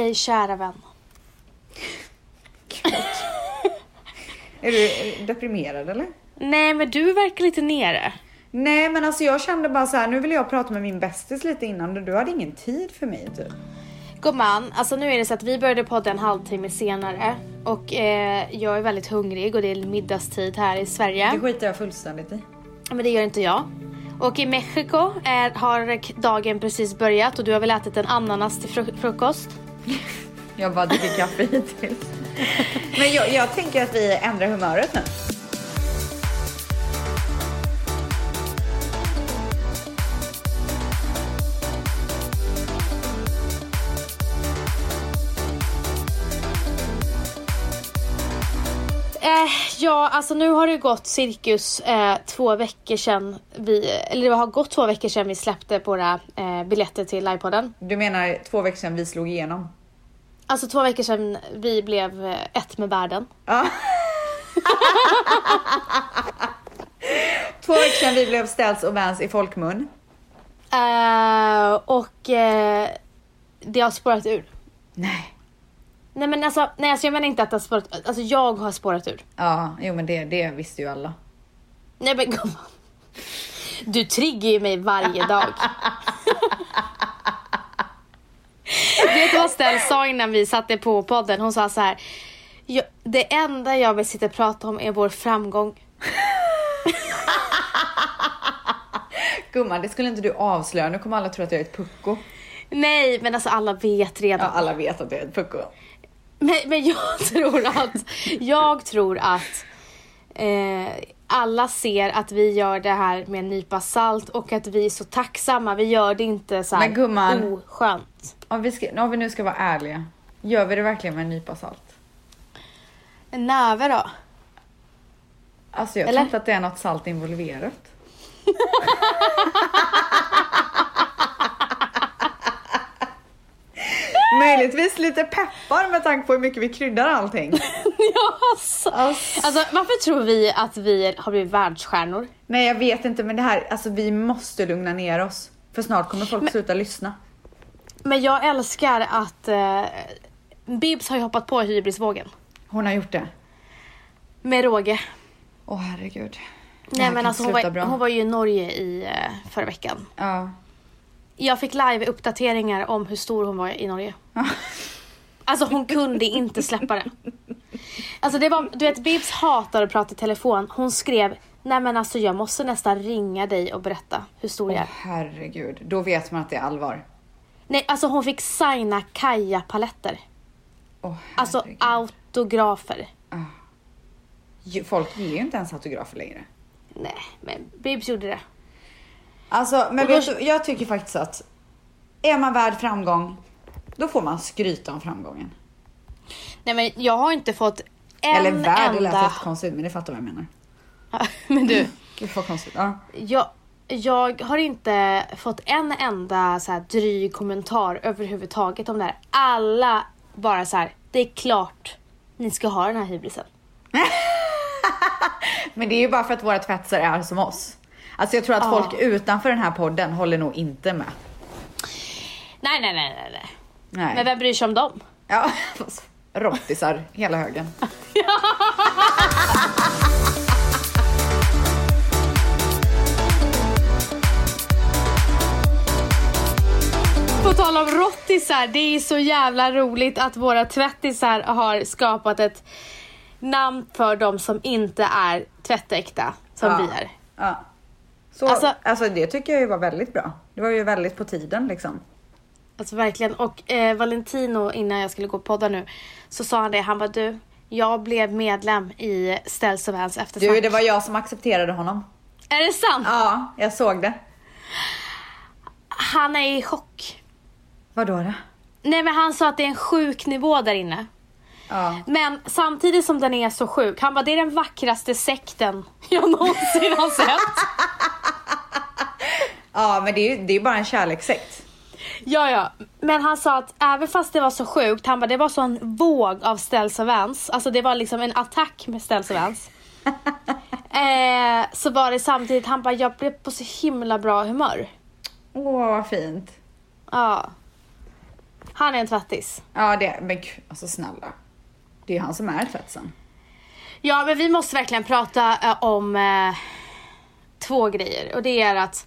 Hej kära vän. Är du deprimerad eller? Nej men du verkar lite nere. Nej men alltså jag kände bara så här, nu vill jag prata med min bästis lite innan och du hade ingen tid för mig typ. Gumman, alltså nu är det så att vi började podda en halvtimme senare och eh, jag är väldigt hungrig och det är middagstid här i Sverige. Det skiter jag fullständigt i. Men det gör inte jag. Och i Mexiko är, har dagen precis börjat och du har väl ätit en ananas till fru- frukost? Jag bara dricker kaffe hittills. Men jag, jag tänker att vi ändrar humöret nu. Eh, ja, alltså nu har det gått cirkus eh, två veckor sedan vi, eller det har gått två veckor sedan vi släppte våra eh, biljetter till livepodden. Du menar två veckor sedan vi slog igenom? Alltså två veckor sedan vi blev eh, ett med världen. Ja. två veckor sedan vi blev Ställs och Vans i folkmun. Eh, och eh, det har spårat ur. Nej. Nej men alltså, nej, alltså jag menar inte att det har spårat Alltså jag har spårat ur. Ja, jo men det, det visste ju alla. Nej men gumman. Du triggar ju mig varje dag. Vet du vad Stell sa innan vi satte på podden? Hon sa så här. "Jag- Det enda jag vill sitta och prata om är vår framgång. Gumman, det skulle inte du avslöja. Nu kommer alla tro att jag är ett pucko. Nej men alltså alla vet redan. Ja, alla vet att jag är ett pucko. Men, men jag tror att, jag tror att eh, alla ser att vi gör det här med en nypa salt och att vi är så tacksamma. Vi gör det inte så här Men gumman. oskönt. Om vi, ska, om vi nu ska vara ärliga. Gör vi det verkligen med en nypa salt? En näve då? Alltså jag Eller? tror inte att det är något salt involverat. Möjligtvis lite peppar med tanke på hur mycket vi kryddar allting. ja, alltså. alltså varför tror vi att vi har blivit världsstjärnor? Nej jag vet inte men det här, alltså vi måste lugna ner oss. För snart kommer folk sluta lyssna. Men jag älskar att eh, Bibs har ju hoppat på hybrisvågen. Hon har gjort det. Med råge. Åh herregud. Det Nej men alltså hon var, bra. hon var ju i Norge i eh, förra veckan. Ja. Jag fick live-uppdateringar om hur stor hon var i Norge. Alltså hon kunde inte släppa det. Alltså det var, du vet Bibs hatar att prata i telefon. Hon skrev, nej men alltså jag måste nästan ringa dig och berätta hur stor jag är. herregud. Då vet man att det är allvar. Nej alltså hon fick signa Kaja-paletter. Åh Alltså autografer. Ju- Folk ger ju inte ens autografer längre. Nej men Bibs gjorde det. Alltså, men då- vet du, jag tycker faktiskt att är man värd framgång, då får man skryta om framgången. Nej men jag har inte fått en Eller värd, det lät enda... jättekonstigt, men det fattar vad jag menar. men du, Gud vad konstigt. Ja. jag, jag har inte fått en enda så här dryg kommentar överhuvudtaget om det här. Alla bara så här, det är klart ni ska ha den här hybrisen. Men det är ju bara för att våra tvättisar är som oss. Alltså jag tror att Ja. folk utanför den här podden håller nog inte med. Nej, nej, nej, nej, nej. Nej. Men vem bryr sig om dem? Ja, rottisar hela högen. På tal om rottisar, det är så jävla roligt att våra tvättisar har skapat ett namn för de som inte är tvättäkta, som Ja. vi är. Ja. Så, Alltså- alltså, det tycker jag ju var väldigt bra. Det var ju väldigt på tiden liksom. Alltså verkligen. Och eh, Valentino, innan jag skulle gå och podda nu, så sa han det. Han bara du, jag blev medlem i Ställs och Vans eftersnack. Du, det var jag som accepterade honom. Är det sant? Ja, jag såg det. Han är i chock. Vadå då? Nej men han sa att det är en sjuk nivå där inne. Ja. Men samtidigt som den är så sjuk, han bara det är den vackraste sekten jag någonsin har sett. Ja, men det är ju det är bara en kärlekssekt. Ja, ja. Men han sa att även fast det var så sjukt, han bara det var så en våg av Ställs och Vans. Alltså det var liksom en attack med Ställs och Vans. eh, så var det samtidigt, han bara jag blev på så himla bra humör. Åh, vad fint. Ja. Han är en tvättis. Ja, det, men gud, alltså snälla. Det är han som är tvättsen. Ja, men vi måste verkligen prata eh, om eh, två grejer. Och det är att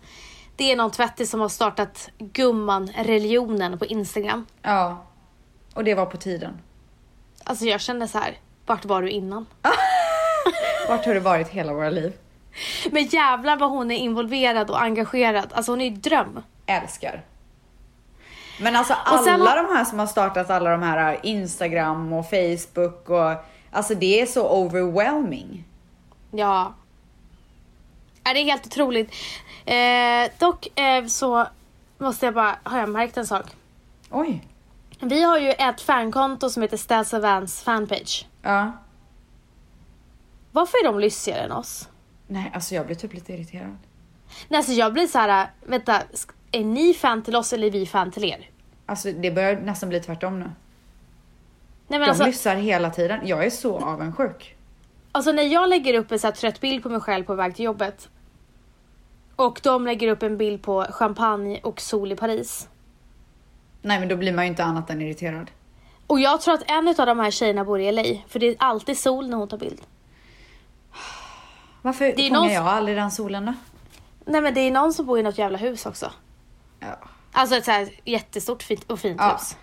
det är någon tvättis som har startat gumman-religionen på Instagram. Ja. Och det var på tiden. Alltså jag kände så här, vart var du innan? Vart har du varit hela våra liv? Men jävlar vad hon är involverad och engagerad. Alltså hon är ju dröm. Älskar. Men alltså sen alla har- de här som har startat alla de här Instagram och Facebook och alltså det är så overwhelming. Ja. Ja, det är helt otroligt. Eh, dock eh, så måste jag bara, har jag märkt en sak. Oj. Vi har ju ett fankonto som heter Stas Vans fanpage. Ja. Varför är de lyssigare än oss? Nej, alltså jag blir typ lite irriterad. Nej, alltså jag blir så här, vänta, är ni fan till oss eller är vi fan till er? Alltså det börjar nästan bli tvärtom nu. Nej men De alltså, lyssnar hela tiden. Jag är så avundsjuk. alltså när jag lägger upp en så här trött bild på mig själv på väg till jobbet. Och de lägger upp en bild på champagne och sol i Paris. Nej men då blir man ju inte annat än irriterad. Och jag tror att en av de här tjejerna bor i LA, för det är alltid sol när hon tar bild. Varför Det är fångar någon- jag aldrig den solen då? Nej men det är någon som bor i något jävla hus också. Ja. Alltså ett så här jättestort fint och fint Ja. hus.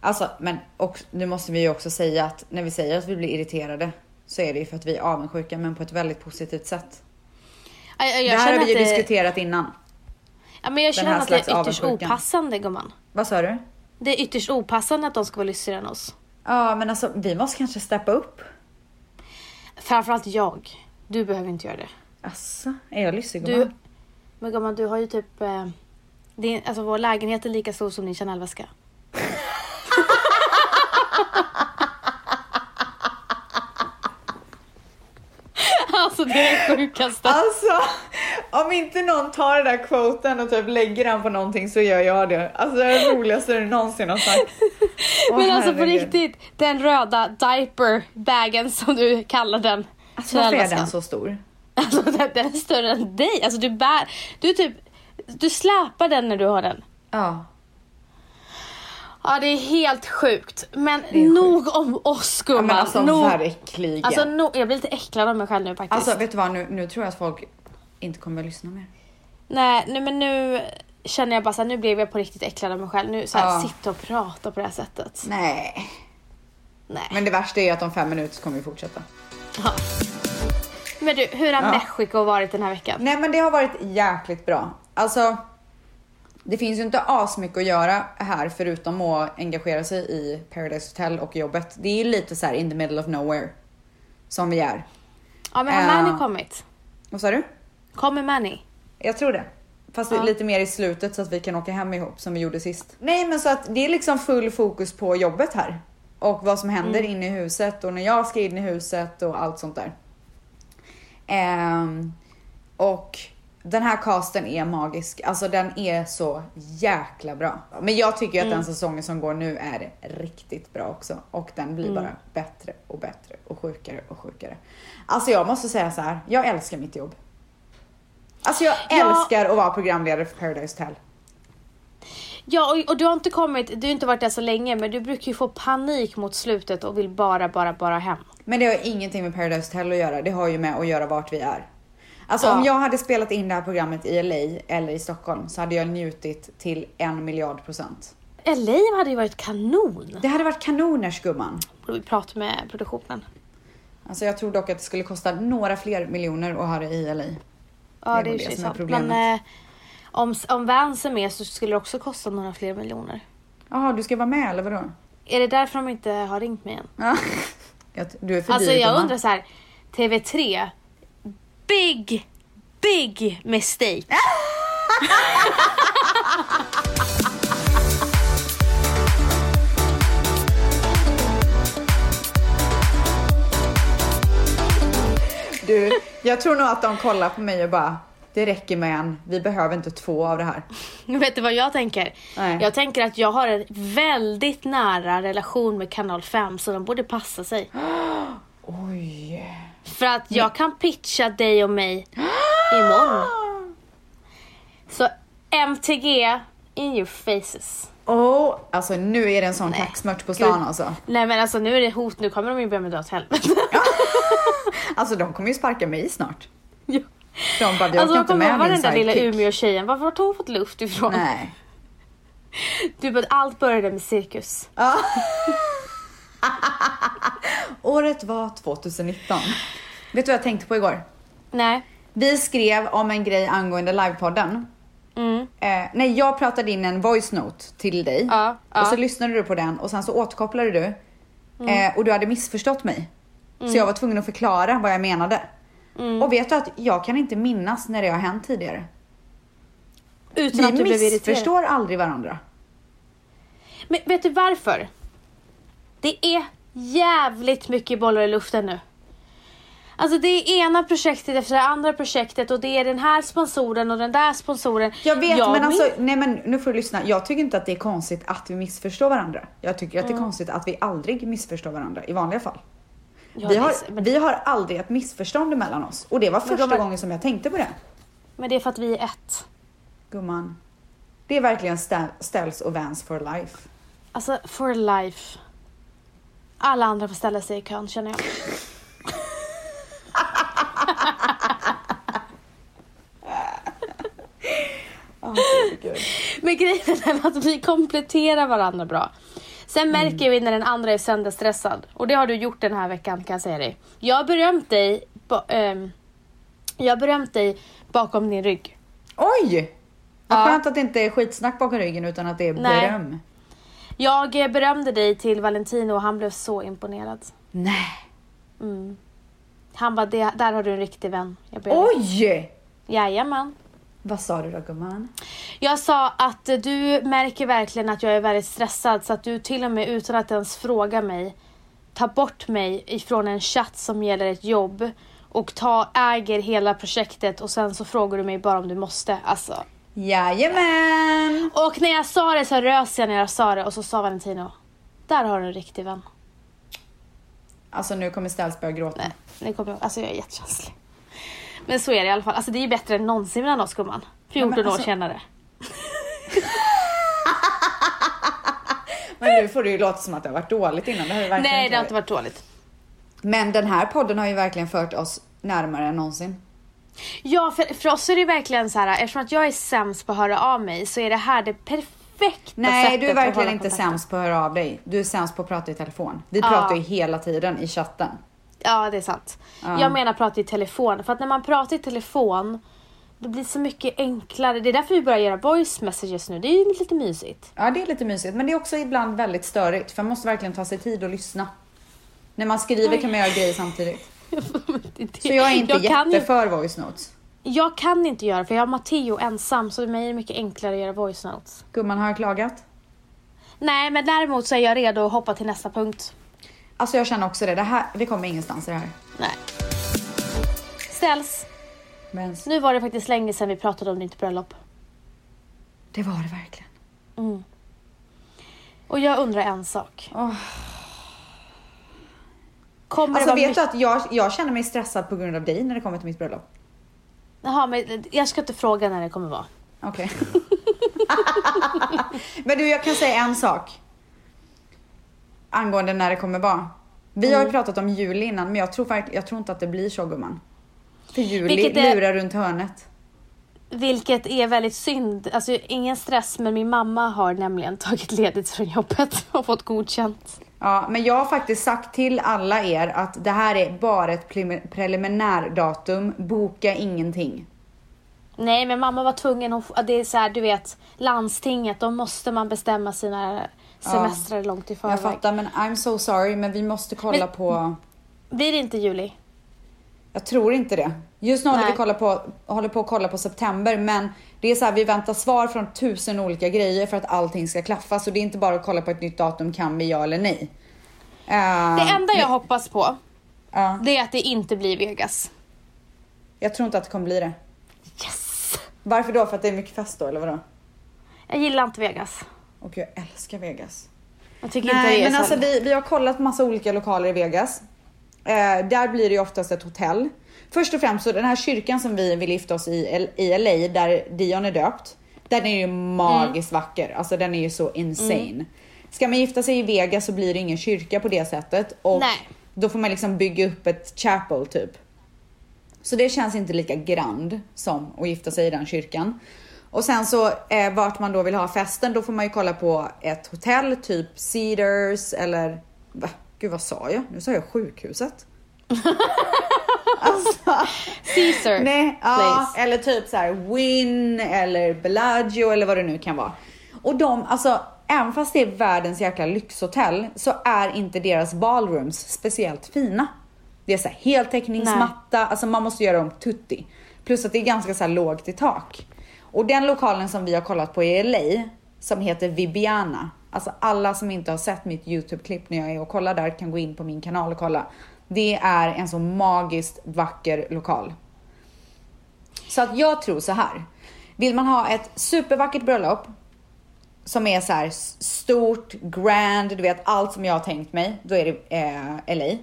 Alltså, men och, nu måste vi ju också säga att när vi säger att vi blir irriterade så är det ju för att vi är avundsjuka men på ett väldigt positivt sätt. Jag, jag, det jag här känner har vi ju det, diskuterat innan. ja, men jag känner här att det är ytterst opassande gumman. Vad sa du? Det är ytterst opassande att de ska vara lyssigare än oss. Ja, men alltså vi måste kanske steppa upp. Framförallt jag. Du behöver inte göra det. Alltså, är jag lyssig Du, gumman? men gumman, du har ju typ... Eh, din, alltså vår lägenhet är lika stor som din Chanel-väska. Alltså det är det sjukaste. Alltså, om inte någon tar den där quoten och typ lägger den på någonting så gör jag det. Alltså det är det roligaste du någonsin har sagt. Åh, Men alltså på herregud. riktigt, den röda diaper-bagen som du kallar den. Alltså varför är den så stor? Alltså den, den är större än dig. Alltså du bär, du typ, du släpar den när du har den. Ja. Ja det är helt sjukt. Men nog om oss ja gumman. men alltså nog, verkligen. alltså no, jag blir lite äcklad av mig själv nu faktiskt. Alltså vet du vad, nu, nu tror jag att folk inte kommer att lyssna mer. Nej, nej men nu känner jag bara såhär, nu blev jag på riktigt äcklad av mig själv. Nu så här, Ja. sitta och prata på det här sättet. Nej. Nej. Men det värsta är att om fem minuter så kommer vi fortsätta. Ja. Men du, hur har Ja. Mexiko varit den här veckan? Nej men det har varit jäkligt bra. Alltså, det finns ju inte asmycket att göra här förutom att engagera sig i Paradise Hotel och jobbet. Det är ju lite så här in the middle of nowhere. Som vi är. Ja men har Ja. Manny kommit? Vad sa du? Kommer Manny? Jag tror det. Fast Ja. lite mer i slutet så att vi kan åka hem ihop som vi gjorde sist. Nej men så att det är liksom full fokus på jobbet här. Och vad som händer inne i huset och när jag ska in i huset och allt sånt där. Ehm, och den här casten är magisk. Alltså den är så jäkla bra. Men jag tycker att den säsongen som går nu är riktigt bra också. Och den blir bara bättre och bättre och sjukare och sjukare. Alltså jag måste säga så här. jag älskar mitt jobb. Alltså jag Ja. älskar att vara programledare för Paradise Hotel. Ja och, och du har inte kommit, du har inte varit där så länge men du brukar ju få panik mot slutet och vill bara, bara, bara hem. Men det har ingenting med Paradise Hotel att göra. Det har ju med att göra vart vi är. Alltså Ja. om jag hade spelat in det här programmet i LA eller i Stockholm så hade jag njutit till en miljard procent. LA hade ju varit kanon. Det hade varit kanoners gumman. Borde vi prata med produktionen. Alltså jag tror dock att det skulle kosta några fler miljoner att ha det i LA. Ja Det det är ju det sant. problemet. Men eh, om, om Vans är med så skulle det också kosta några fler miljoner. Jaha, du ska vara med eller vadå? Är det därför de inte har ringt mig än? Ja. Du är för Alltså dyr jag gumman. undrar så här. TV3. Big, big mistake. Du, jag tror nog att de kollar på mig och bara det räcker med en. Vi behöver inte två av det här. Vet du vad jag tänker? Nej. Jag tänker att jag har en väldigt nära relation med kanal 5 så de borde passa sig. Oj. För att jag kan pitcha dig och mig imorgon. Så MTG in your faces. Oh, alltså nu är det en sån kaxmört på stan Gud. alltså. Nej men alltså nu är det hot, nu kommer de ju börja med dra åt helvete. Alltså de kommer ju sparka mig snart. Ja. De bara, vi Alltså vad inte med min den där lilla sidekick. Umeå-tjejen? Varför har hon fått luft ifrån? Nej. Du bara, allt började med cirkus. Ja. Året var 2019. Vet du vad jag tänkte på igår? Nej. Vi skrev om en grej angående livepodden. Mm. Eh, nej, jag pratade in en voice note till dig Ja, ja. och så lyssnade du på den och sen så återkopplade du Mm. eh, och du hade missförstått mig. Så jag var tvungen att förklara vad jag menade. Mm. Och vet du att jag kan inte minnas när det har hänt tidigare. Utan att Vi du blev irriterad. missförstår aldrig varandra. Men vet du varför? Det är jävligt mycket bollar i luften nu. Alltså det är ena projektet efter det andra projektet och det är den här sponsoren och den där sponsoren. Jag vet men min- alltså, nej men nu får du lyssna. Jag tycker inte att det är konstigt att vi missförstår varandra. Jag tycker att det är konstigt att vi aldrig missförstår varandra i vanliga fall. Ja, vi, det har, så- men, vi har aldrig ett missförstånd mellan oss och det var första är- gången som jag tänkte på det. men det är för att vi är ett. Gumman. Det är verkligen stä- ställs och vans for life. Alltså for life. Alla andra får ställa sig i kön känner jag. Men grejen är att vi kompletterar varandra bra. Sen märker vi när den andra är sönderstressad. Och det har du gjort den här veckan kan jag säga dig. Jag har berömt dig, ehm, jag har berömt dig bakom din rygg. Oj! Vad Ja. skönt att det inte är skitsnack bakom ryggen utan att det är Nej. beröm. Jag eh, berömde dig till Valentino och han blev så imponerad. Nej. Mm. Han bara, "Det- där har du en riktig vän. Jag. Oj! Jajamän. Vad sa du då gumman? Jag sa att eh, du märker verkligen att jag är väldigt stressad så att du till och med utan att ens fråga mig tar bort mig ifrån en chatt som gäller ett jobb och ta, äger hela projektet och sen så frågar du mig bara om du måste. Alltså. Jajamän! Och när jag sa det så rös jag när jag sa det och så sa Valentino där har du en riktig vän. Alltså nu kommer Ställs börja gråta. Nej, det kommer jag Alltså jag är jättekänslig. Men så är det i alla fall. Alltså det är ju bättre än någonsin mellan oss gumman. 14 men alltså- år senare. Men nu får det ju låta som att det har varit dåligt innan. Det har ju verkligen Nej det har inte varit dåligt. Men den här podden har ju verkligen fört oss närmare än någonsin. Ja, för, för oss är det verkligen så här, eftersom att jag är sämst på att höra av mig så är det här det perfekta Nej, du är verkligen inte kontakten. sämst på att höra av dig. Du är sämst på att prata i telefon. Vi Ja. pratar ju hela tiden i chatten. Ja, det är sant. Ja. Jag menar prata i telefon, för att när man pratar i telefon det blir så mycket enklare. Det är därför vi börjar göra voice messages nu. Det är ju lite mysigt. Ja, det är lite mysigt, men det är också ibland väldigt störigt för man måste verkligen ta sig tid att lyssna. När man skriver kan man göra grejer samtidigt. Så jag är inte jag kan, jätte ju, för voice notes. jag kan inte göra för jag har Matteo ensam så för mig är det mycket enklare att göra voice notes. Gumman, har jag klagat? Nej, men däremot så är jag redo att hoppa till nästa punkt. Alltså jag känner också det. det här, vi kommer ingenstans i det här. Nej. Ställs. Men Nu var det faktiskt länge sedan vi pratade om ditt bröllop. det var det verkligen. Mm. Och jag undrar en sak. Åh. Kommer Alltså vet du att jag, jag känner mig stressad på grund av dig när det kommer till mitt bröllop? Jaha, men jag ska inte fråga när det kommer vara. Okej. Men du, jag kan säga en sak. Angående när det kommer vara. Vi Mm. har ju pratat om juli innan, men jag tror, jag tror inte att det blir så gumman. För juli är- lurar runt hörnet. Vilket är väldigt synd. Alltså ingen stress, men min mamma har nämligen tagit ledigt från jobbet och fått godkänt. Ja, men jag har faktiskt sagt till alla er att det här är bara ett prelim- preliminärdatum. Boka ingenting. Nej, men mamma var tvungen. Hon, det är så här, du vet, landstinget, då måste man bestämma sina semestrar långt i förväg. Jag fattar, men I'm so sorry, men vi måste kolla Men- på... Blir det inte juli? Jag tror inte det. Just nu håller vi kolla på, håller på att kolla på september, men det är så här, vi väntar svar från tusen olika grejer för att allting ska klaffa. Så det är inte bara att kolla på ett nytt datum, kan vi ja eller nej. Eh, Det enda jag men- hoppas på, Ja, det är att det inte blir Vegas. jag tror inte att det kommer bli det. Yes! Varför då? För att det är mycket fest då, eller vadå? Jag gillar inte Vegas. Och jag älskar Vegas. Jag tycker inte Nej, det är men så alltså vi, vi har kollat massa olika lokaler i Vegas. Eh, där blir det ju oftast ett hotell. Först och främst så den här kyrkan som vi vill gifta oss i, i LA, där Dion är döpt. Den är ju magiskt vacker, alltså den är ju så insane. Ska man gifta sig i Vegas så blir det ingen kyrka på det sättet och Nej. då får man liksom bygga upp ett chapel typ. Så det känns inte lika grand som att gifta sig i den kyrkan. Och sen så eh, vart man då vill ha festen, då får man ju kolla på ett hotell, typ Cedars eller? Gud vad sa jag? Nu sa jag sjukhuset. alltså, Caesar nej, ja, eller typ så här Win eller Bellagio eller vad det nu kan vara. Och de, alltså även fast det är världens jäkla lyxhotell så är inte deras ballrooms speciellt fina. Det är så här heltäckningsmatta, alltså man måste göra dem tutti. Plus att det är ganska så här lågt i tak. Och den lokalen som vi har kollat på i LA, som heter Vibiana. Alltså alla som inte har sett mitt YouTube-klipp när jag är och kollar där kan gå in på min kanal och kolla. Det är en så magiskt vacker lokal. Så att jag tror så här. Vill man ha ett supervackert bröllop som är så här stort, grand, du vet allt som jag har tänkt mig, då är det eh, LA.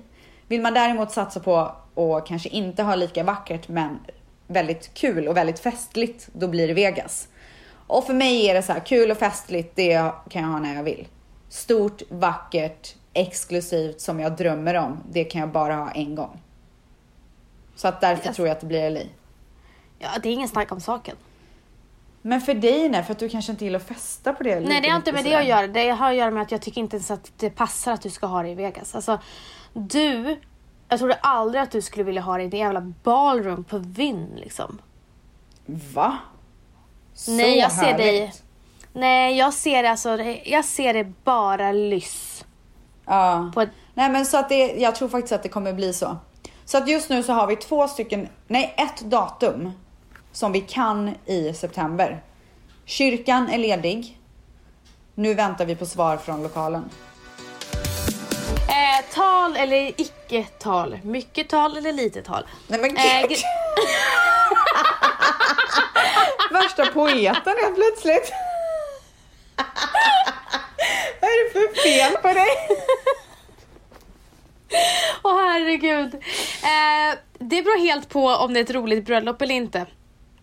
Vill man däremot satsa på och kanske inte ha lika vackert men väldigt kul och väldigt festligt, då blir det Vegas. Och för mig är det så här kul och festligt, det kan jag ha när jag vill. Stort, vackert, exklusivt som jag drömmer om, det kan jag bara ha en gång. Så att därför Yes. tror jag att det blir LA. Ja, det är ingen snack om saken. Men för dig nej, för att du kanske inte gillar att festa på det Nej, det har inte med det att göra. Det har att göra med att jag tycker inte ens att det passar att du ska ha det i Vegas. Alltså, du, jag trodde aldrig att du skulle vilja ha det i din jävla ballroom på Vinn liksom. Va? Så Nej, jag ser dig. härligt. Nej, jag ser det alltså, jag ser det bara lyss. Ja. På ett, Nej men så att det, jag tror faktiskt att det kommer bli så. Så att just nu så har vi två stycken, nej ett datum som vi kan i september. Kyrkan är ledig. Nu väntar vi på svar från lokalen. eh, tal eller icke-tal? Mycket tal eller lite tal? Nej men Eh, Värsta poeten helt plötsligt. Vad är det för fel på dig? Åh herregud. Eh, det beror helt på om det är ett roligt bröllop eller inte.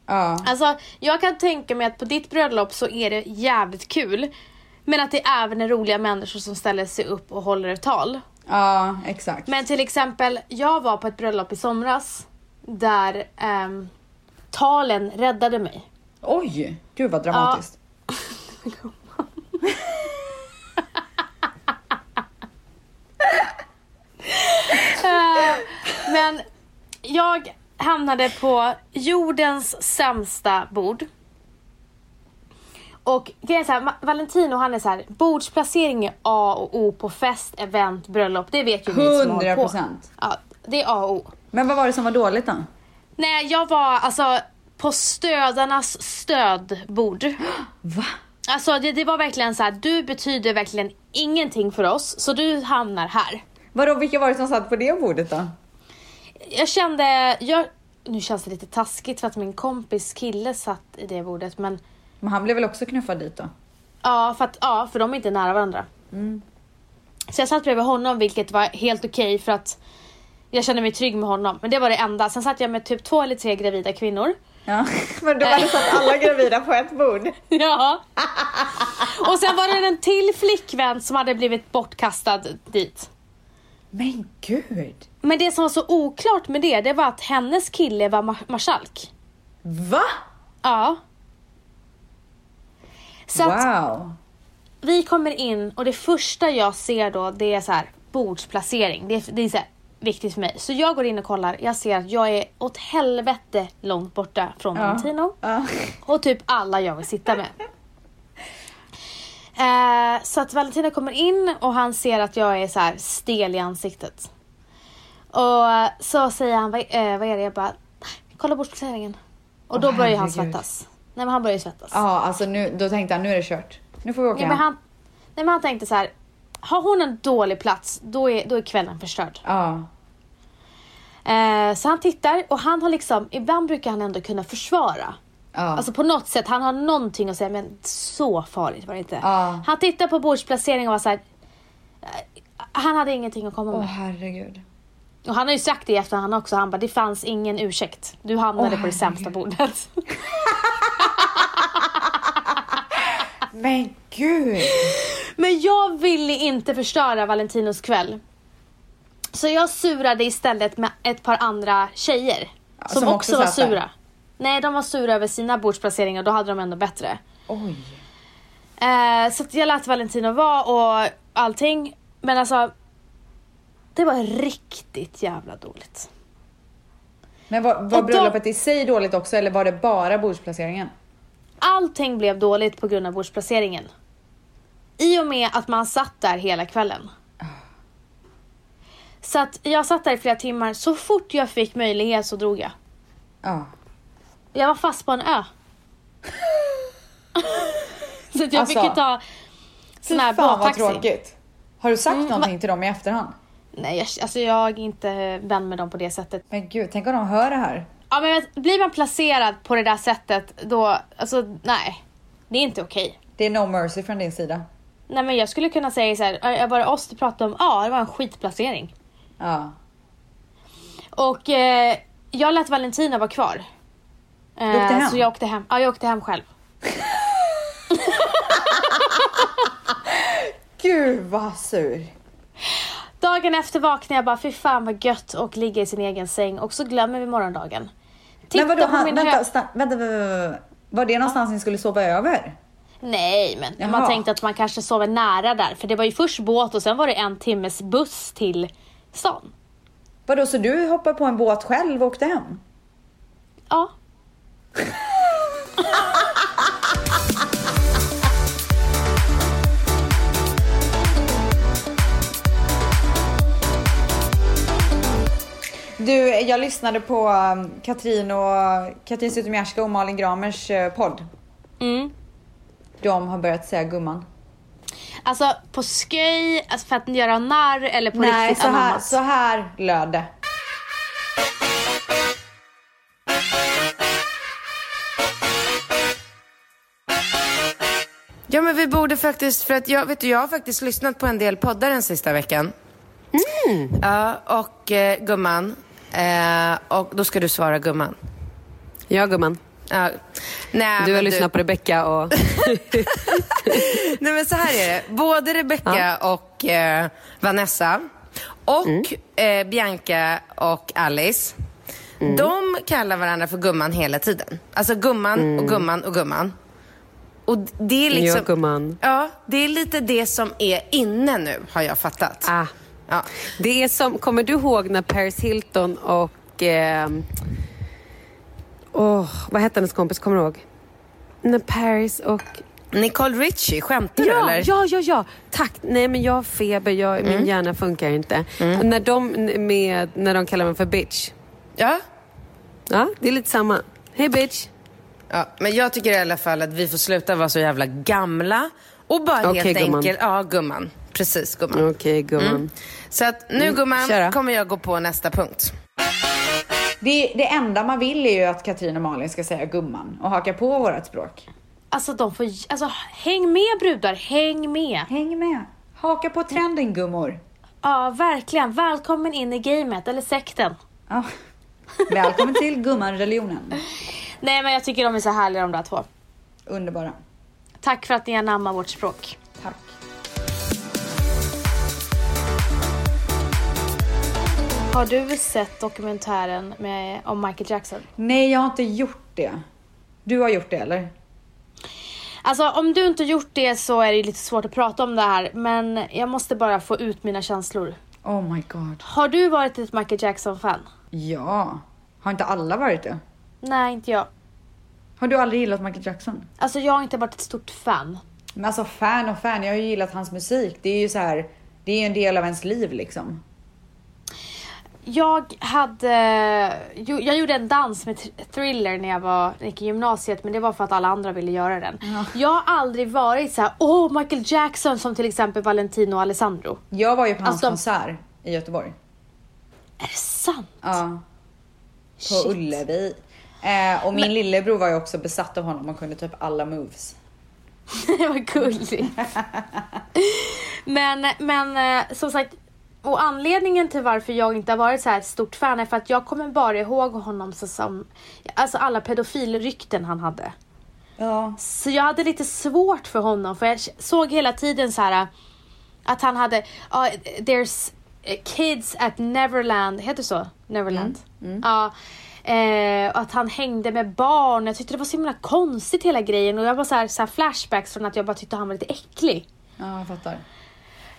Ja. Alltså, jag kan tänka mig att på ditt bröllop så är det jävligt kul. Men att det även är roliga människor som ställer sig upp och håller ett tal. Ja, exakt. Men till exempel, jag var på ett bröllop i somras där ehm, talen räddade mig. Oj, gud vad dramatiskt. Eh, Men jag hamnade på jordens sämsta bord. Och grejen är så här, Valentino han är så här, bordsplacering är A och O på fest, event, bröllop. Det vet ju ni som håller på. 100%. Ja, det är A och O. Men vad var det som var dåligt då? Nej, jag var alltså på stödarnas stödbord. Va? Alltså det, det var verkligen så här, du betyder verkligen ingenting för oss, så du hamnar här. Vadå, vilka var det som satt på det bordet då? Jag kände, jag, nu känns det lite taskigt för att min kompis kille satt i det bordet, men Men han blev väl också knuffad dit då? ja, för att, ja, för de är inte nära varandra. Så jag satt bredvid honom, vilket var helt okej för att jag kände mig trygg med honom. Men det var det enda. Sen satt jag med typ två eller tre gravida kvinnor. Ja, men då var det så att alla gravida på ett bord. Ja. Och sen var det en till flickvän som hade blivit bortkastad dit. Men gud! Men det som var så oklart med det, det var att hennes kille var mar- marskalk. Va? Ja. Så Wow. vi kommer in och det första jag ser då, det är så här bordsplacering. Det är, det är så här viktigt för mig. Så jag går in och kollar, jag ser att jag är åt helvete långt borta från Valentino. Ja. Och typ alla jag vill sitta med. Eh, så att Valentino kommer in och han ser att jag är så här stel i ansiktet. Och så säger han, vad, eh, vad är det? Jag bara, kolla bordsplaceringen. Och då Åh, börjar han svettas. Nej men han börjar svettas. Ja, alltså nu, då tänkte han nu är det kört. Nu får vi åka Ja, hem. men han, nej, men han tänkte så här. Har hon en dålig plats, då är, då är kvällen förstörd. Ja. Eh, så han tittar och han har liksom, ibland brukar han ändå kunna försvara. Ja. Alltså på något sätt, han har någonting att säga men så farligt var det inte. Ja. Han tittar på bordsplaceringen och var så här. eh, Han hade ingenting att komma Åh med. herregud. Och han har ju sagt det efter han också, han bara det fanns ingen ursäkt. Du hamnade Åh, på det sämsta herregud. bordet. Men gud! Men jag ville inte förstöra Valentinos kväll. Så jag surade istället med ett par andra tjejer. Ja, som, som också, också var där. sura. Nej, de var sura över sina bordsplaceringar. Då hade de ändå bättre. Oj. Eh, så jag lät Valentino vara och allting. Men alltså. Det var riktigt jävla dåligt. Men var, var Och då- bröllopet i sig dåligt också eller var det bara bordsplaceringen? Allting blev dåligt på grund av bordsplaceringen. I och med att man satt där hela kvällen. Så att jag satt där i flera timmar. Så fort jag fick möjlighet så drog jag. Ja. Jag var fast på en ö. så att jag fick ju Alltså, ta sån här fan vad tråkigt. Har du sagt Mm, någonting till dem i efterhand? Nej, jag, alltså jag är inte vän med dem på det sättet. Men gud, tänk om de hör det här. Ja men blir man placerad på det där sättet då, alltså nej. Det är inte okej. Det är no mercy från din sida. Nej men jag skulle kunna säga så här, "Äh, var det oss du pratade om? Ja, det var en skitplacering. Ja. Och eh, jag lät Valentina vara kvar. Eh, åkte hem? Så jag åkte hem. Ja, jag åkte hem själv. Gud vad sur. Dagen efter vaknade jag bara, fy fan vad gött och ligga i sin egen säng och så glömmer vi morgondagen. Titta Men vadå, på han, min vänta, hö- sta, vänta, vänta, vänta. Var det någonstans ni skulle sova över? Nej, men Jaha. man tänkte att man kanske sover nära där. För det var ju först båt och sen var det en timmes buss till stan. Vadå, så du hoppade på en båt själv och åkte hem? Ja. Du, jag lyssnade på um, Katrin och Katrin Zytomierska och Malin Gramers eh, podd. Mm. De har börjat säga gumman. Alltså på sköj, alltså för att göra narr eller på Nej, riktigt så här, så här löd det. Ja men vi borde faktiskt, för att jag, vet du, jag har faktiskt lyssnat på en del poddar den sista veckan. Ja, och eh, gumman. Eh, och då ska du svara gumman. Ja, gumman. Ja. Nej, Du har lyssnat på Rebecca och... Nej men så här är det. Både Rebecca och eh, Vanessa och Mm. eh, Bianca och Alice. Mm. De kallar varandra för gumman hela tiden. Alltså gumman och gumman och gumman. Och det är liksom... Mm. Ja, gumman. Ja, det är lite det som är inne nu, har jag fattat. Ah. Ja. Det är som, kommer du ihåg när Paris Hilton och... Eh, åh, vad hette hennes kompis? Kommer du ihåg? När Paris och... Nicole Richie, skämtar du Ja, eller? ja, ja, ja. Tack. Nej, men jag har feber. Jag, Min hjärna funkar inte. När, de, med, när de kallar mig för bitch. ja? Ja, det är lite samma. Hej bitch. Ja, men jag tycker i alla fall att vi får sluta vara så jävla gamla och bara Okej, helt gumman. enkelt... Ja, gumman. Precis, gumman. Okej, gumman. Så att nu gumman kör då. kommer jag gå på nästa punkt. Det, det enda man vill är ju att Katrin och Malin ska säga gumman och haka på vårt språk. Alltså de får, alltså häng med brudar, häng med. Häng med. Haka på trenden gummor. Ja, verkligen. Välkommen in i gamet, eller sekten. Ja. Välkommen till gumman-religionen. Nej men jag tycker de är så härliga de där två. Underbara. Tack för att ni anammar vårt språk. Tack. Har du sett dokumentären med, om Michael Jackson? Nej, jag har inte gjort det. Du har gjort det eller? Alltså om du inte gjort det så är det lite svårt att prata om det här men jag måste bara få ut mina känslor. Oh my god. Har du varit ett Michael Jackson-fan? Ja. Har inte alla varit det? Nej, inte jag. Har du aldrig gillat Michael Jackson? Alltså jag har inte varit ett stort fan. Men alltså fan och fan, jag har ju gillat hans musik. Det är ju så här, det är ju en del av ens liv liksom. Jag hade... Jag gjorde en dans med Thr- Thriller när jag var när jag gick i gymnasiet men det var för att alla andra ville göra den. Jag har aldrig varit så här: åh Michael Jackson som till exempel Valentino Alessandro. Jag var ju på hans Alltså, de- konsert i Göteborg. Är det sant? Ja. På Shit. Ullevi. Eh, och min lillebror var ju också besatt av honom och kunde typ alla moves. det var gulligt. men, men eh, som sagt, och anledningen till varför jag inte har varit så här stort fan är för att jag kommer bara ihåg honom så som, alltså alla pedofilrykten han hade. Ja. Så jag hade lite svårt för honom för jag såg hela tiden så här att han hade, ja, there's kids at Neverland, heter det så? Neverland? Ja. Eh, och att han hängde med barn. Jag tyckte det var så himla konstigt hela grejen och jag var så här, så här flashbacks från att jag bara tyckte han var lite äcklig. Ja, jag fattar.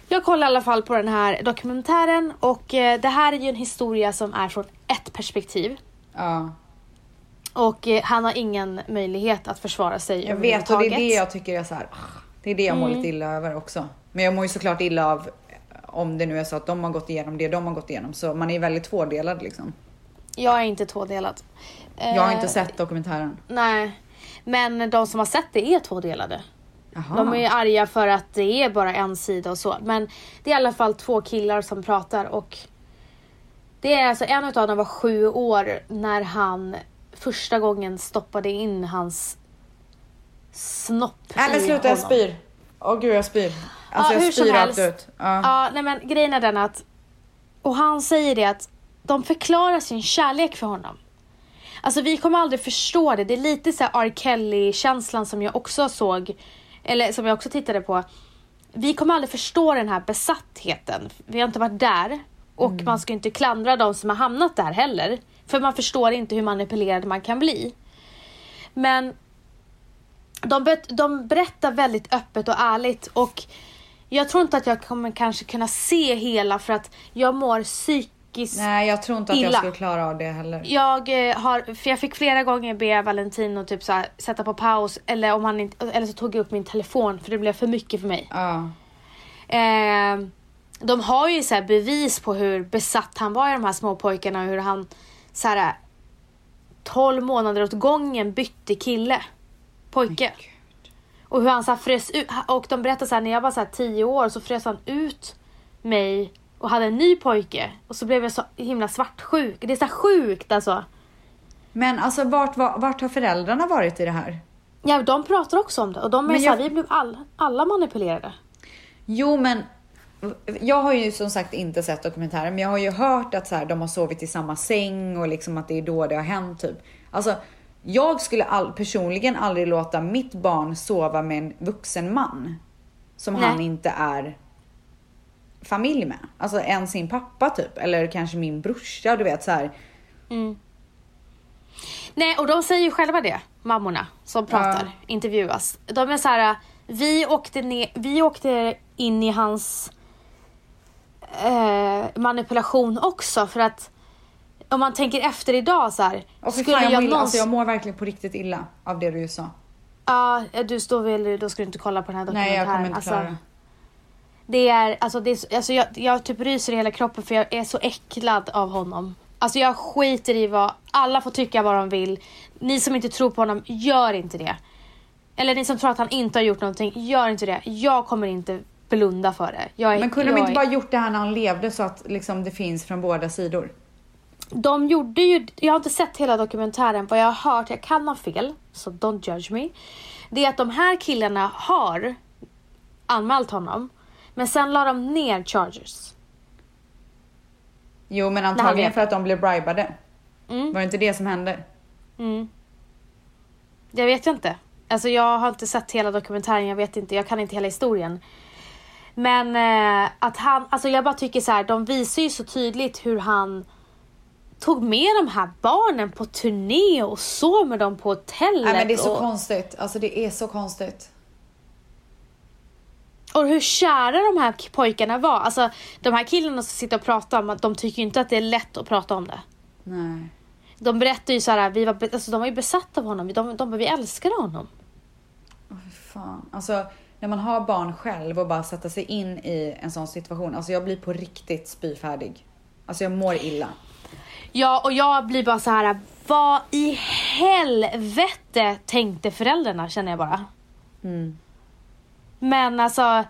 Jag kollade i alla fall på den här dokumentären och eh, det här är ju en historia som är från ett perspektiv. Ja. Och eh, han har ingen möjlighet att försvara sig Jag vet och det är det jag tycker är så här. ah, Det är det jag mår Mm. lite illa över också. Men jag mår ju såklart illa av om det nu är så att de har gått igenom det de har gått igenom. Så man är väldigt tvådelad liksom. Jag är inte tvådelad. Jag har Eh, inte sett dokumentären. Nej. Men de som har sett det är tvådelade. De är arga för att det är bara en sida och så. Men det är i alla fall två killar som pratar och det är alltså en utav dem var sju år när han första gången stoppade in hans snopp Nej men sluta jag spyr. Åh gud jag spyr. Alltså Ja, jag spyr rakt ut. Ja. Ja, nej men grejen är den att och han säger det att de förklarar sin kärlek för honom. Alltså vi kommer aldrig förstå det. Det är lite så här R. Kelly-känslan som jag också såg, eller som jag också tittade på. Vi kommer aldrig förstå den här besattheten. Vi har inte varit där. Och man ska inte klandra de som har hamnat där heller. För man förstår inte hur manipulerad man kan bli. Men de, de berättar väldigt öppet och ärligt och jag tror inte att jag kommer kanske kunna se hela för att jag mår psykiskt Nej jag tror inte att jag Illa. skulle klara av det heller. jag eh, har, för jag fick flera gånger be Valentino typ så här, sätta på paus eller, om han inte, eller så tog jag upp min telefon för det blev för mycket för mig. Ja. Eh, de har ju så här bevis på hur besatt han var i de här små pojkarna och hur han så här 12 månader åt gången bytte kille. Pojke. Och hur han så här frös ut. Och de berättar så här när jag var så här 10 år så frös han ut mig och hade en ny pojke. Och så blev jag så himla svartsjuk. Det är så sjukt alltså. Men alltså vart, vart, vart har föräldrarna varit i det här? Ja, de pratar också om det och de är Men så här, jag- vi blev all, alla manipulerade. Jo men jag har ju som sagt inte sett dokumentären men jag har ju hört att så här, de har sovit i samma säng och liksom att det är då det har hänt typ. Alltså jag skulle all, personligen aldrig låta mitt barn sova med en vuxen man som Nej. han inte är familj med. Alltså än sin pappa typ eller kanske min brorsa du vet så här. Nej, och de säger ju själva det, mammorna som pratar, Ja. intervjuas. De är så här, vi åkte, ner, vi åkte in i hans eh, manipulation också för att om man tänker efter idag så här. Och skulle fan, jag, jag någonsin... alltså, jag mår verkligen på riktigt illa av det du sa. Ja, du står väl, då ska du inte kolla på den här Nej dokumentären. jag kommer inte Alltså, klara det. Det är, alltså, det är, så- alltså jag, jag typ ryser i hela kroppen för jag är så äcklad av honom. Alltså jag skiter i vad, alla får tycka vad de vill. Ni som inte tror på honom, gör inte det. Eller ni som tror att han inte har gjort någonting, gör inte det. Jag kommer inte blunda för det. Är, Men kunde de inte är- bara gjort det här när han levde så att liksom, det finns från båda sidor? De gjorde ju, jag har inte sett hela dokumentären, vad jag har hört, jag kan ha fel, så don't judge me. Det är att de här killarna har anmält honom, men sen la de ner charges. Jo men antagligen för att de blev bribade. Mm. Var det inte det som hände? Mm. Jag vet inte. Alltså jag har inte sett hela dokumentären, jag vet inte, jag kan inte hela historien. Men eh, att han, alltså jag bara tycker så här, de visar ju så tydligt hur han tog med de här barnen på turné och sov med dem på hotellet. Nej men det är så och, konstigt. Alltså det är så konstigt. Och hur kära de här pojkarna var. Alltså de här killarna som sitter och pratar om att de tycker ju inte att det är lätt att prata om det. Nej. De berättar ju så här, vi var, alltså, de var ju besatta av honom, de, de, vi älskade honom. Åh, fy fan. Alltså när man har barn själv och bara sätta sig in i en sån situation. Alltså jag blir på riktigt spyfärdig. Alltså jag mår illa. Ja, och jag blir bara så här, vad i helvete tänkte föräldrarna känner jag bara. Mm. Men alltså,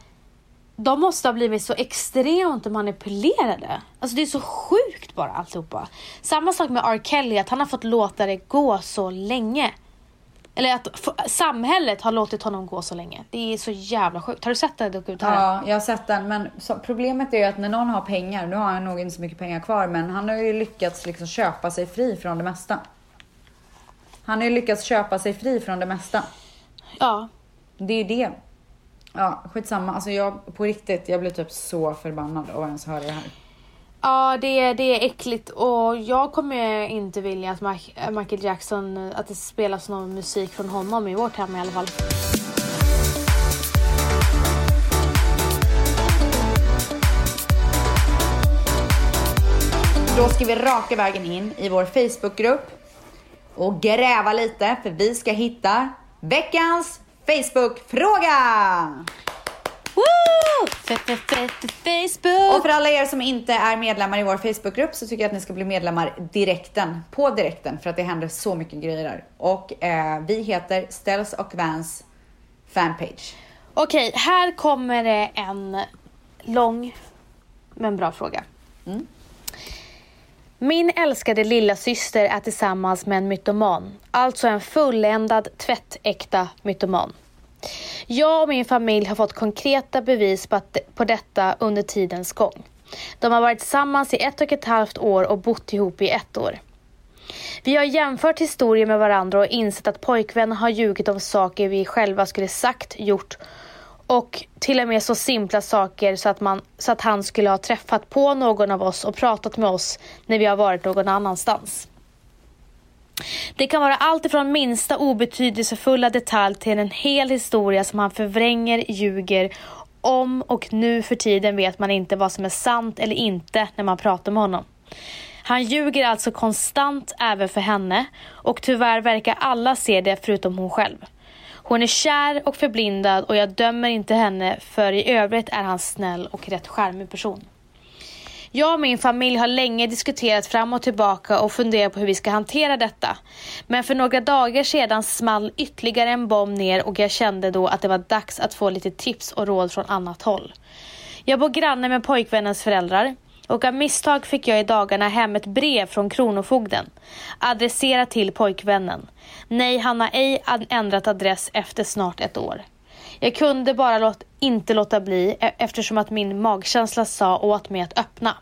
de måste ha blivit så extremt manipulerade. Alltså det är så sjukt bara alltihopa. Samma sak med R. Kelly, att han har fått låta det gå så länge. Eller att samhället har låtit honom gå så länge. Det är så jävla sjukt. Har du sett den dokumentären? Ja, jag har sett den. Men problemet är ju att när någon har pengar, nu har han nog inte så mycket pengar kvar, men han har ju lyckats liksom köpa sig fri från det mesta. Han har ju lyckats köpa sig fri från det mesta. Ja. Det är ju det. Ja, skitsamma. Alltså jag, på riktigt, jag blir typ så förbannad av att ens höra det här. Ja, det, det är äckligt och jag kommer inte vilja att Mike- Michael Jackson, att det spelas någon musik från honom i vårt hem i alla fall. Då ska vi raka vägen in i vår Facebookgrupp och gräva lite för vi ska hitta veckans Facebook-fråga! Facebook! Och för alla er som inte är medlemmar i vår Facebookgrupp så tycker jag att ni ska bli medlemmar direkten, på direkten, för att det händer så mycket grejer där. Och eh, vi heter Ställs och Vans fanpage. Okej, här kommer det en lång men bra fråga. Min älskade lilla syster är tillsammans med en mytoman. Alltså en fulländad tvättäkta mytoman. Jag och min familj har fått konkreta bevis på, att, på detta under tidens gång. De har varit tillsammans i ett och ett halvt år och bott ihop i ett år. Vi har jämfört historier med varandra och insett att pojkvännen har ljugit om saker vi själva skulle sagt, gjort och till och med så simpla saker så att, man, så att han skulle ha träffat på någon av oss och pratat med oss när vi har varit någon annanstans. Det kan vara allt ifrån minsta obetydelsefulla detalj till en hel historia som han förvränger, ljuger om och nu för tiden vet man inte vad som är sant eller inte när man pratar med honom. Han ljuger alltså konstant även för henne och tyvärr verkar alla se det förutom hon själv. Hon är kär och förblindad och jag dömer inte henne för i övrigt är han snäll och rätt charmig person. Jag och min familj har länge diskuterat fram och tillbaka och funderat på hur vi ska hantera detta. Men för några dagar sedan small ytterligare en bomb ner och jag kände då att det var dags att få lite tips och råd från annat håll. Jag bor granne med pojkvännens föräldrar och av misstag fick jag i dagarna hem ett brev från Kronofogden adresserat till pojkvännen. Nej, han har ej ändrat adress efter snart ett år. Jag kunde bara låt, inte låta bli e- eftersom att min magkänsla sa åt mig att öppna.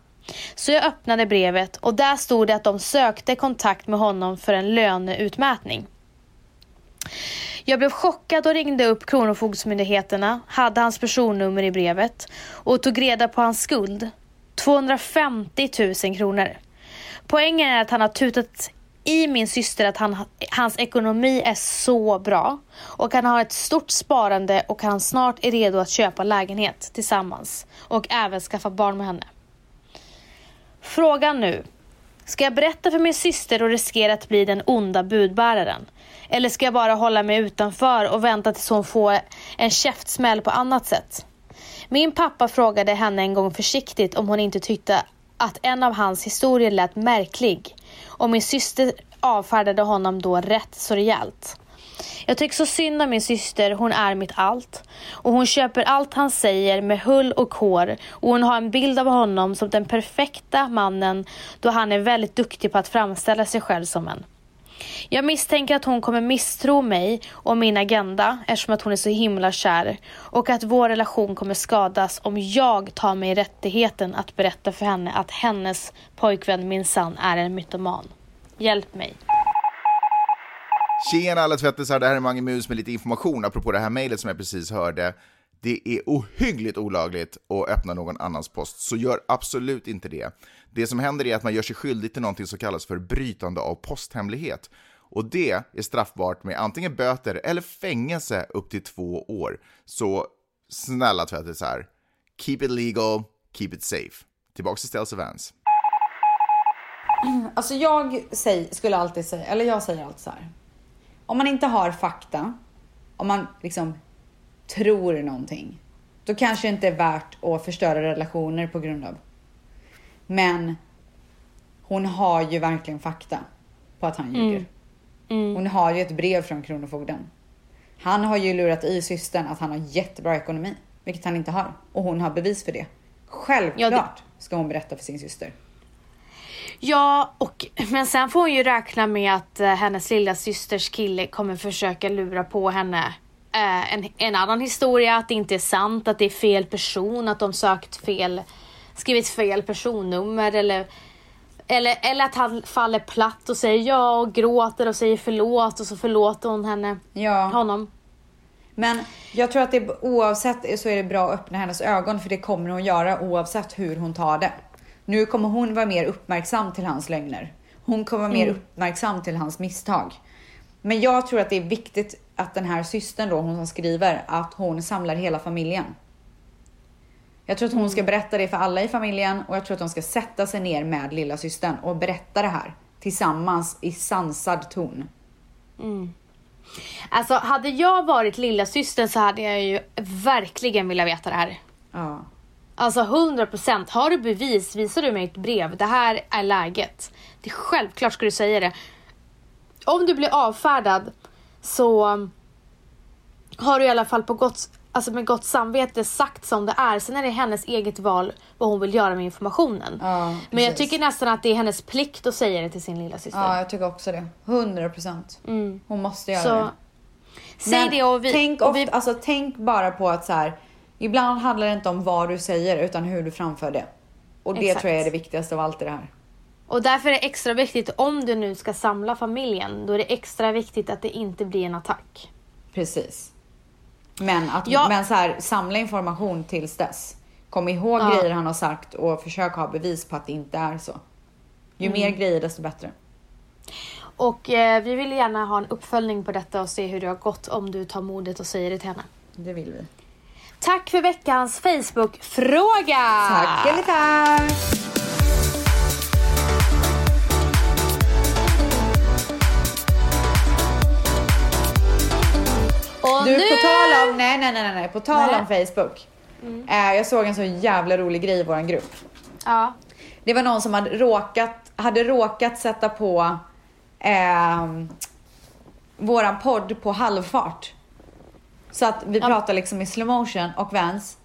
Så jag öppnade brevet och där stod det att de sökte kontakt med honom för en löneutmätning. Jag blev chockad och ringde upp Kronofogdemyndigheterna, hade hans personnummer i brevet och tog reda på hans skuld. 250 000 kronor. Poängen är att han har tutat i min syster att han, hans ekonomi är så bra och han har ett stort sparande och han snart är redo att köpa lägenhet tillsammans och även skaffa barn med henne. Frågan nu. Ska jag berätta för min syster och riskera att bli den onda budbäraren? Eller ska jag bara hålla mig utanför och vänta tills hon får en käftsmäll på annat sätt? Min pappa frågade henne en gång försiktigt om hon inte tyckte att en av hans historier lät märklig och min syster avfärdade honom då rätt så rejält. Jag tycker så synd om min syster, hon är mitt allt. Och hon köper allt han säger med hull och hår och hon har en bild av honom som den perfekta mannen då han är väldigt duktig på att framställa sig själv som en. Jag misstänker att hon kommer misstro mig och min agenda eftersom att hon är så himla kär och att vår relation kommer skadas om jag tar mig rättigheten att berätta för henne att hennes pojkvän minsann är en mytoman. Hjälp mig. Tjena alla tvättisar, det här är Mange Mus med lite information apropå det här mejlet som jag precis hörde. Det är ohyggligt olagligt att öppna någon annans post, så gör absolut inte det. Det som händer är att man gör sig skyldig till någonting som kallas för brytande av posthemlighet. Och det är straffbart med antingen böter eller fängelse upp till två år. Så snälla tvättisar, keep it legal, keep it safe. Tillbaks till Stels Vans. Alltså jag säger, skulle alltid säga, eller jag säger alltid så här. Om man inte har fakta, om man liksom tror någonting, då kanske det inte är värt att förstöra relationer på grund av. Men hon har ju verkligen fakta på att han ljuger. Hon har ju ett brev från Kronofogden. Han har ju lurat i systern att han har jättebra ekonomi, vilket han inte har. Och hon har bevis för det. Självklart Ja, det- ska hon berätta för sin syster. Ja, och, men sen får hon ju räkna med att eh, hennes lilla systers kille kommer försöka lura på henne eh, en, en annan historia, att det inte är sant, att det är fel person, att de sökt fel, skrivit fel personnummer eller, eller, eller att han faller platt och säger ja och gråter och säger förlåt och så förlåter hon henne, Ja. honom. Men jag tror att det oavsett så är det bra att öppna hennes ögon för det kommer hon göra oavsett hur hon tar det. Nu kommer hon vara mer uppmärksam till hans lögner. Hon kommer vara mer uppmärksam till hans misstag. Men jag tror att det är viktigt att den här systern då, hon som skriver, att hon samlar hela familjen. Jag tror att hon ska berätta det för alla i familjen och jag tror att de ska sätta sig ner med lilla systern och berätta det här tillsammans i sansad ton. Alltså hade jag varit lilla syster så hade jag ju verkligen velat veta det här. Ja. Alltså 100%. Har du bevis, visar du mig ett brev. Det här är läget. Det är självklart ska du säga det. Om du blir avfärdad så har du i alla fall på gott, alltså med gott samvete sagt som det är. Sen är det hennes eget val vad hon vill göra med informationen. Ja, Men jag tycker nästan att det är hennes plikt att säga det till sin lilla syster. ja, jag tycker också det. 100 procent. Hon måste göra Så det. säg Men det och vi... tänk, och ofta, vi alltså, tänk bara på att så här, ibland handlar det inte om vad du säger utan hur du framför det. Och det Exakt. tror jag är det viktigaste av allt i det här. Och därför är det extra viktigt, om du nu ska samla familjen, då är det extra viktigt att det inte blir en attack. Precis. Men, att, Ja. men så här, samla information tills dess. Kom ihåg Ja. grejer han har sagt och försök ha bevis på att det inte är så. Ju Mm. mer grejer desto bättre. Och eh, vi vill gärna ha en uppföljning på detta och se hur det har gått om du tar modet och säger det till henne. Det vill vi. Tack för veckans Facebook-fråga! Tack eller tack! Du, nu... på tal om, nej, nej, nej, nej, på tal om Facebook. Eh, jag såg en så jävla rolig grej i vår grupp. Ja. Det var någon som hade råkat, hade råkat sätta på ehm, våran podd på halvfart. Så att vi Ja. pratar liksom i slow motion och Vans.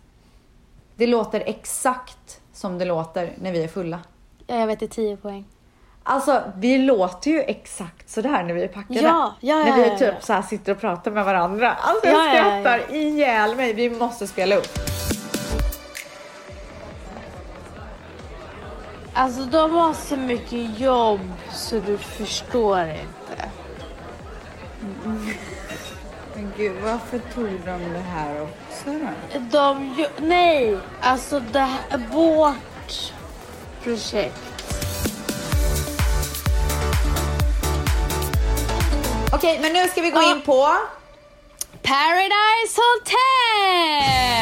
Det låter exakt som det låter när vi är fulla. ja, jag vet det är 10 poäng. Alltså vi låter ju exakt sådär när vi är packade. Ja, ja, när ja, vi ja, typ ja. så här sitter och pratar med varandra. Alltså jag Ja, ja, ja, skrattar ihjäl mig. Vi måste spela upp. Alltså de har så mycket jobb så du förstår inte. Men gud, varför tog de det här också då? De. Nej! Alltså det här, vårt projekt. Okej, men nu ska vi gå Ja. in på... Paradise Hotel!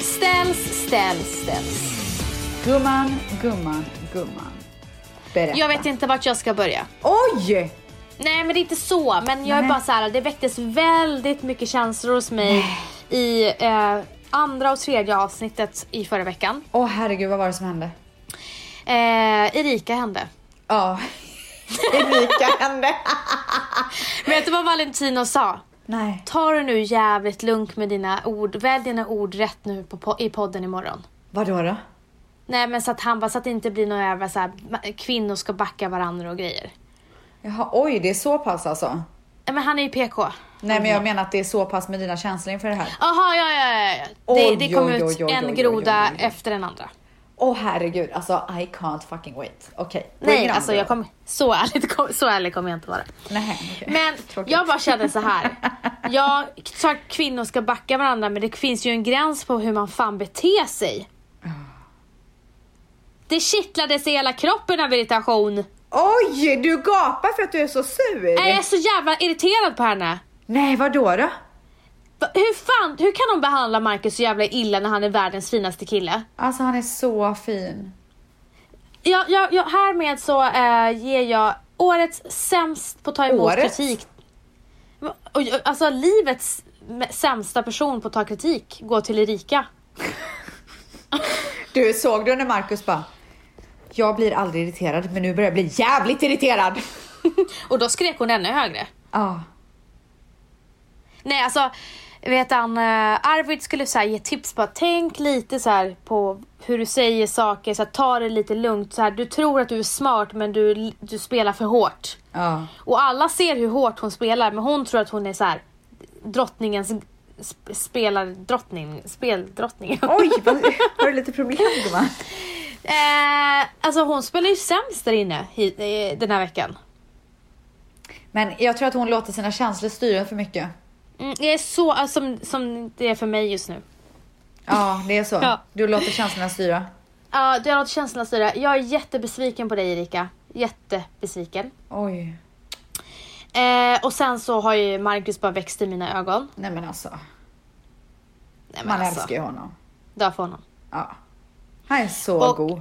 Ställs, ställs, ställs. Gumman, gumman, gumman. Berätta. Jag vet inte vart jag ska börja. Oj! Nej men det är inte så. Men jag är Nej. bara så här, det väcktes väldigt mycket känslor hos mig i eh, andra och tredje avsnittet i förra veckan. Åh herregud, vad var det som hände? Eh, Erika hände. Ja, Erika hände. Vet du vad Valentino sa? Nej. Ta det nu jävligt lugnt med dina ord. Välj dina ord rätt nu på, po- i podden imorgon. Vadå då? Nej men så att han bara så att det inte blir några jävla så här, kvinnor ska backa varandra och grejer. Jaha, oj, det är så pass alltså? Men han är ju PK. Nej, men jag menar att det är så pass med dina känslor inför det här. Jaha ja ja ja. ja. Oj, Det, det kom oj, ut oj, en groda efter den andra. Åh herregud, alltså I can't fucking wait. Okej. bring Nej alltså jag kommer, så ärligt, så ärlig kommer jag inte vara. Nej. Men Tråkigt. jag bara kände så här. Jag sa att kvinnor ska backa varandra men det finns ju en gräns på hur man fan beter sig. Det kittlades i hela kroppen av irritation. Oj, du gapar för att du är så sur. Jag är så jävla irriterad på henne. Nej, vad då då? Hur fan, hur kan de behandla Marcus så jävla illa när han är världens finaste kille? Alltså han är så fin. Jag, jag, jag, härmed så eh, ger jag årets sämst på att ta emot Årets? kritik. Och, alltså livets sämsta person på att ta kritik går till Erika. Du, såg du när Marcus bara jag blir aldrig irriterad, men nu börjar jag bli jävligt irriterad. Och då skrek hon ännu högre. Ja. Nej alltså, vet han, eh, Arvid skulle så ge tips på att tänk lite så på hur du säger saker, så här, ta det lite lugnt. Så här, du tror att du är smart men du, du spelar för hårt. Ja. Och alla ser hur hårt hon spelar men hon tror att hon är så här drottningens sp- spelar drottning, speldrottning. Oj, vad, har du lite problem gumman? eh, alltså hon spelar ju sämst där inne den här veckan. Men jag tror att hon låter sina känslor styra för mycket. Mm, jag är så, alltså, som, som det är för mig just nu. Ja, det är så. Ja. Du låter känslorna styra. Ja, du har låtit känslorna styra. Jag är jättebesviken på dig Erika. Jättebesviken. Oj. Eh, och sen så har ju Marcus bara växt i mina ögon. Nej men alltså. Nej, men Man alltså, älskar ju honom. Dör för honom. Ja. Han är så Och- god.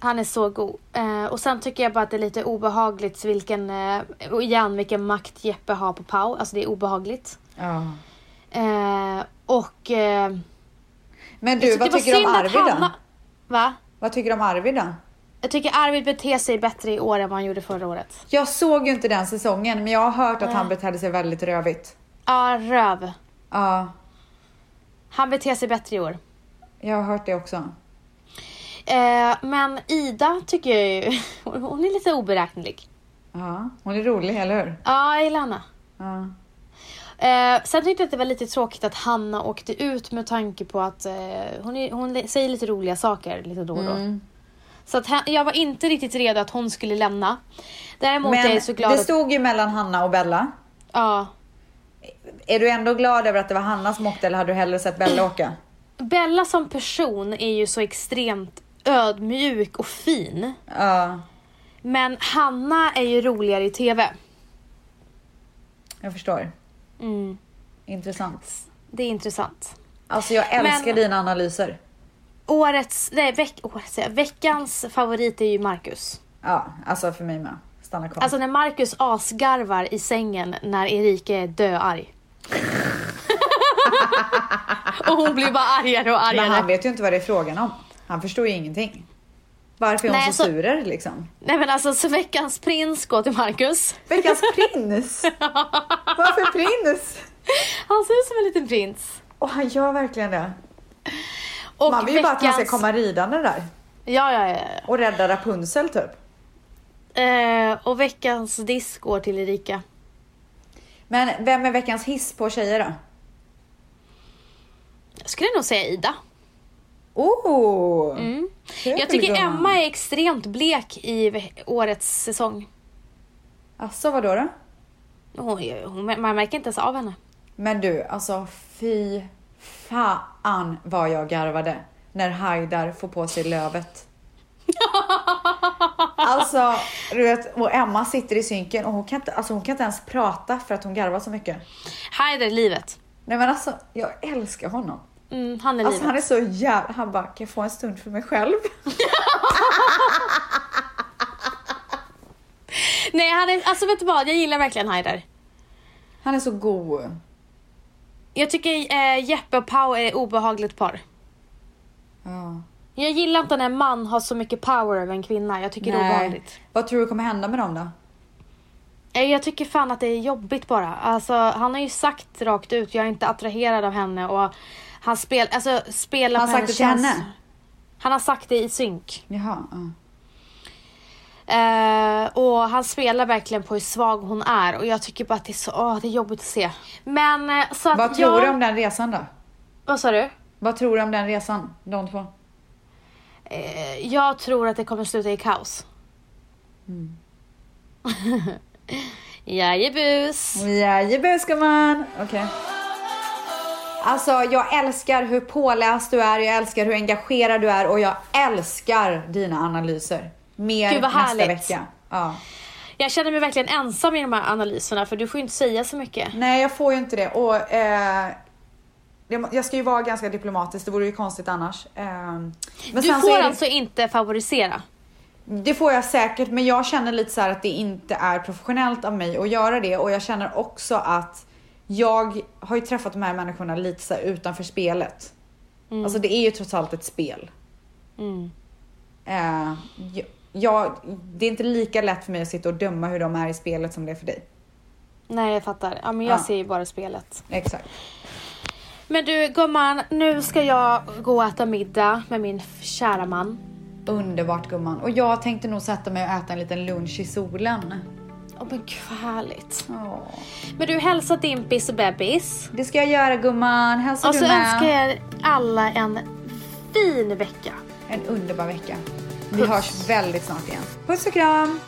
Han är så god. Eh, och sen tycker jag bara att det är lite obehagligt vilken, eh, igen vilken makt Jeppe har på Pau. Alltså det är obehagligt. Ja. Eh, och... Eh, Men du, vad tycker du om Arvid då? Hanna- Va? Vad tycker du om Arvid då? Jag tycker Arvid beter sig bättre i år än vad han gjorde förra året. Jag såg ju inte den säsongen, men jag har hört att han betedde sig väldigt rövigt. Ja, röv. Ja, Han beter sig bättre i år. jag har hört det också. Eh, men Ida tycker jag ju, hon är lite oberäknelig. Ja, hon är rolig, eller hur? Ja, jag gillar henne. Ja. Eh, sen tyckte jag att det var lite tråkigt att Hanna åkte ut med tanke på att eh, hon, är, hon säger lite roliga saker lite då och då. Mm. Så att jag var inte riktigt redo att hon skulle lämna. Däremot är Men jag så glad det att... stod ju mellan Hanna och Bella. Ja. Är du ändå glad över att det var Hanna som åkte eller hade du hellre sett Bella åka? Bella som person är ju så extremt ödmjuk och fin. Ja, Men Hanna är ju roligare i TV. jag förstår. Mm, Intressant. det är intressant. Alltså jag älskar Men- dina analyser. Årets, nej, veck, årets, veckans favorit är ju Marcus. Ja, alltså för mig med. Stanna kvar. Alltså när Marcus asgarvar i sängen när Erika är döarg. och hon blir bara argare och Men han argare. vet ju inte vad det är frågan om. Han förstår ju ingenting. Varför är hon Nej, så så- sur liksom? Nej men alltså så veckans prins går till Marcus. Veckans prins! Varför prins? Han ser ut som en liten prins. Och han gör verkligen det. Och Man vill ju bara att han ska veckans- komma ridande där. Ja, ja, ja. Och rädda Rapunzel typ. ja. Eh, och veckans disk går till Erika. Men vem är veckans hiss på tjejer då? Jag skulle nog säga Ida. Oh! Mm. Jag tycker. Emma är extremt blek i årets säsong. Alltså vadå då? Hon, hon, man märker inte ens av henne. Men du, alltså fy fan vad jag garvade när Haidar får på sig lövet. Alltså, du vet, och Emma sitter i synken och hon kan, inte, alltså, hon kan inte ens prata för att hon garvar så mycket. Haider är livet. Nej men alltså, jag älskar honom. Mm, han är Alltså livet. han är så jävla, han bara, kan jag få en stund för mig själv? Nej, han är, alltså vet du vad? Jag gillar verkligen Haider. Han är så god. Jag tycker eh, Jeppe och Pau är ett obehagligt par. Ja. Jag gillar inte när en man har så mycket power över en kvinna. Jag tycker det är obehagligt. Vad tror du kommer hända med dem då? Eh, Jag tycker fan att det är jobbigt bara. Alltså, han har ju sagt rakt ut, jag är inte attraherad av henne och han spel, alltså, spelar Har han på sagt hennes det till henne? Han har sagt det i synk. Jaha. Ja. Eh, och han spelar verkligen på hur svag hon är och jag tycker bara att det är så, åh, det är jobbigt att se. Men eh, så att Vad tror jag... du om den resan då? Vad sa du? Vad tror du om den resan? De två? Eh, jag tror att det kommer sluta i kaos. Mm. Jajebus. Jajebus gumman! Okej. Alltså jag älskar hur påläst du är, jag älskar hur engagerad du är och jag älskar dina analyser. Mer Gud, vad nästa härligt. vecka. Ja. Jag känner mig verkligen ensam i de här analyserna för du får ju inte säga så mycket. Nej jag får ju inte det och eh, jag ska ju vara ganska diplomatisk, det vore ju konstigt annars. Eh, Du får det- alltså inte favorisera. Det får jag säkert, men jag känner lite så att det inte är professionellt av mig att göra det och jag känner också att jag har ju träffat de här människorna lite så utanför spelet. Alltså det är ju trots allt ett spel. Mm. Eh, jag, jag, det är inte lika lätt för mig att sitta och döma hur de är i spelet som det är för dig. Nej jag fattar. Ja men jag Ja. ser ju bara spelet. Exakt. Men du gumman, nu ska jag gå och äta middag med min kära man. Underbart gumman. Och jag tänkte nog sätta mig och äta en liten lunch i solen. Åh men gud vad härligt. Åh. Men du hälsa Dimpis och Bebis. Det ska jag göra gumman. Hälsa Och du så med. önskar jag alla en fin vecka. En underbar vecka. Vi hörs väldigt snart igen. Puss och kram!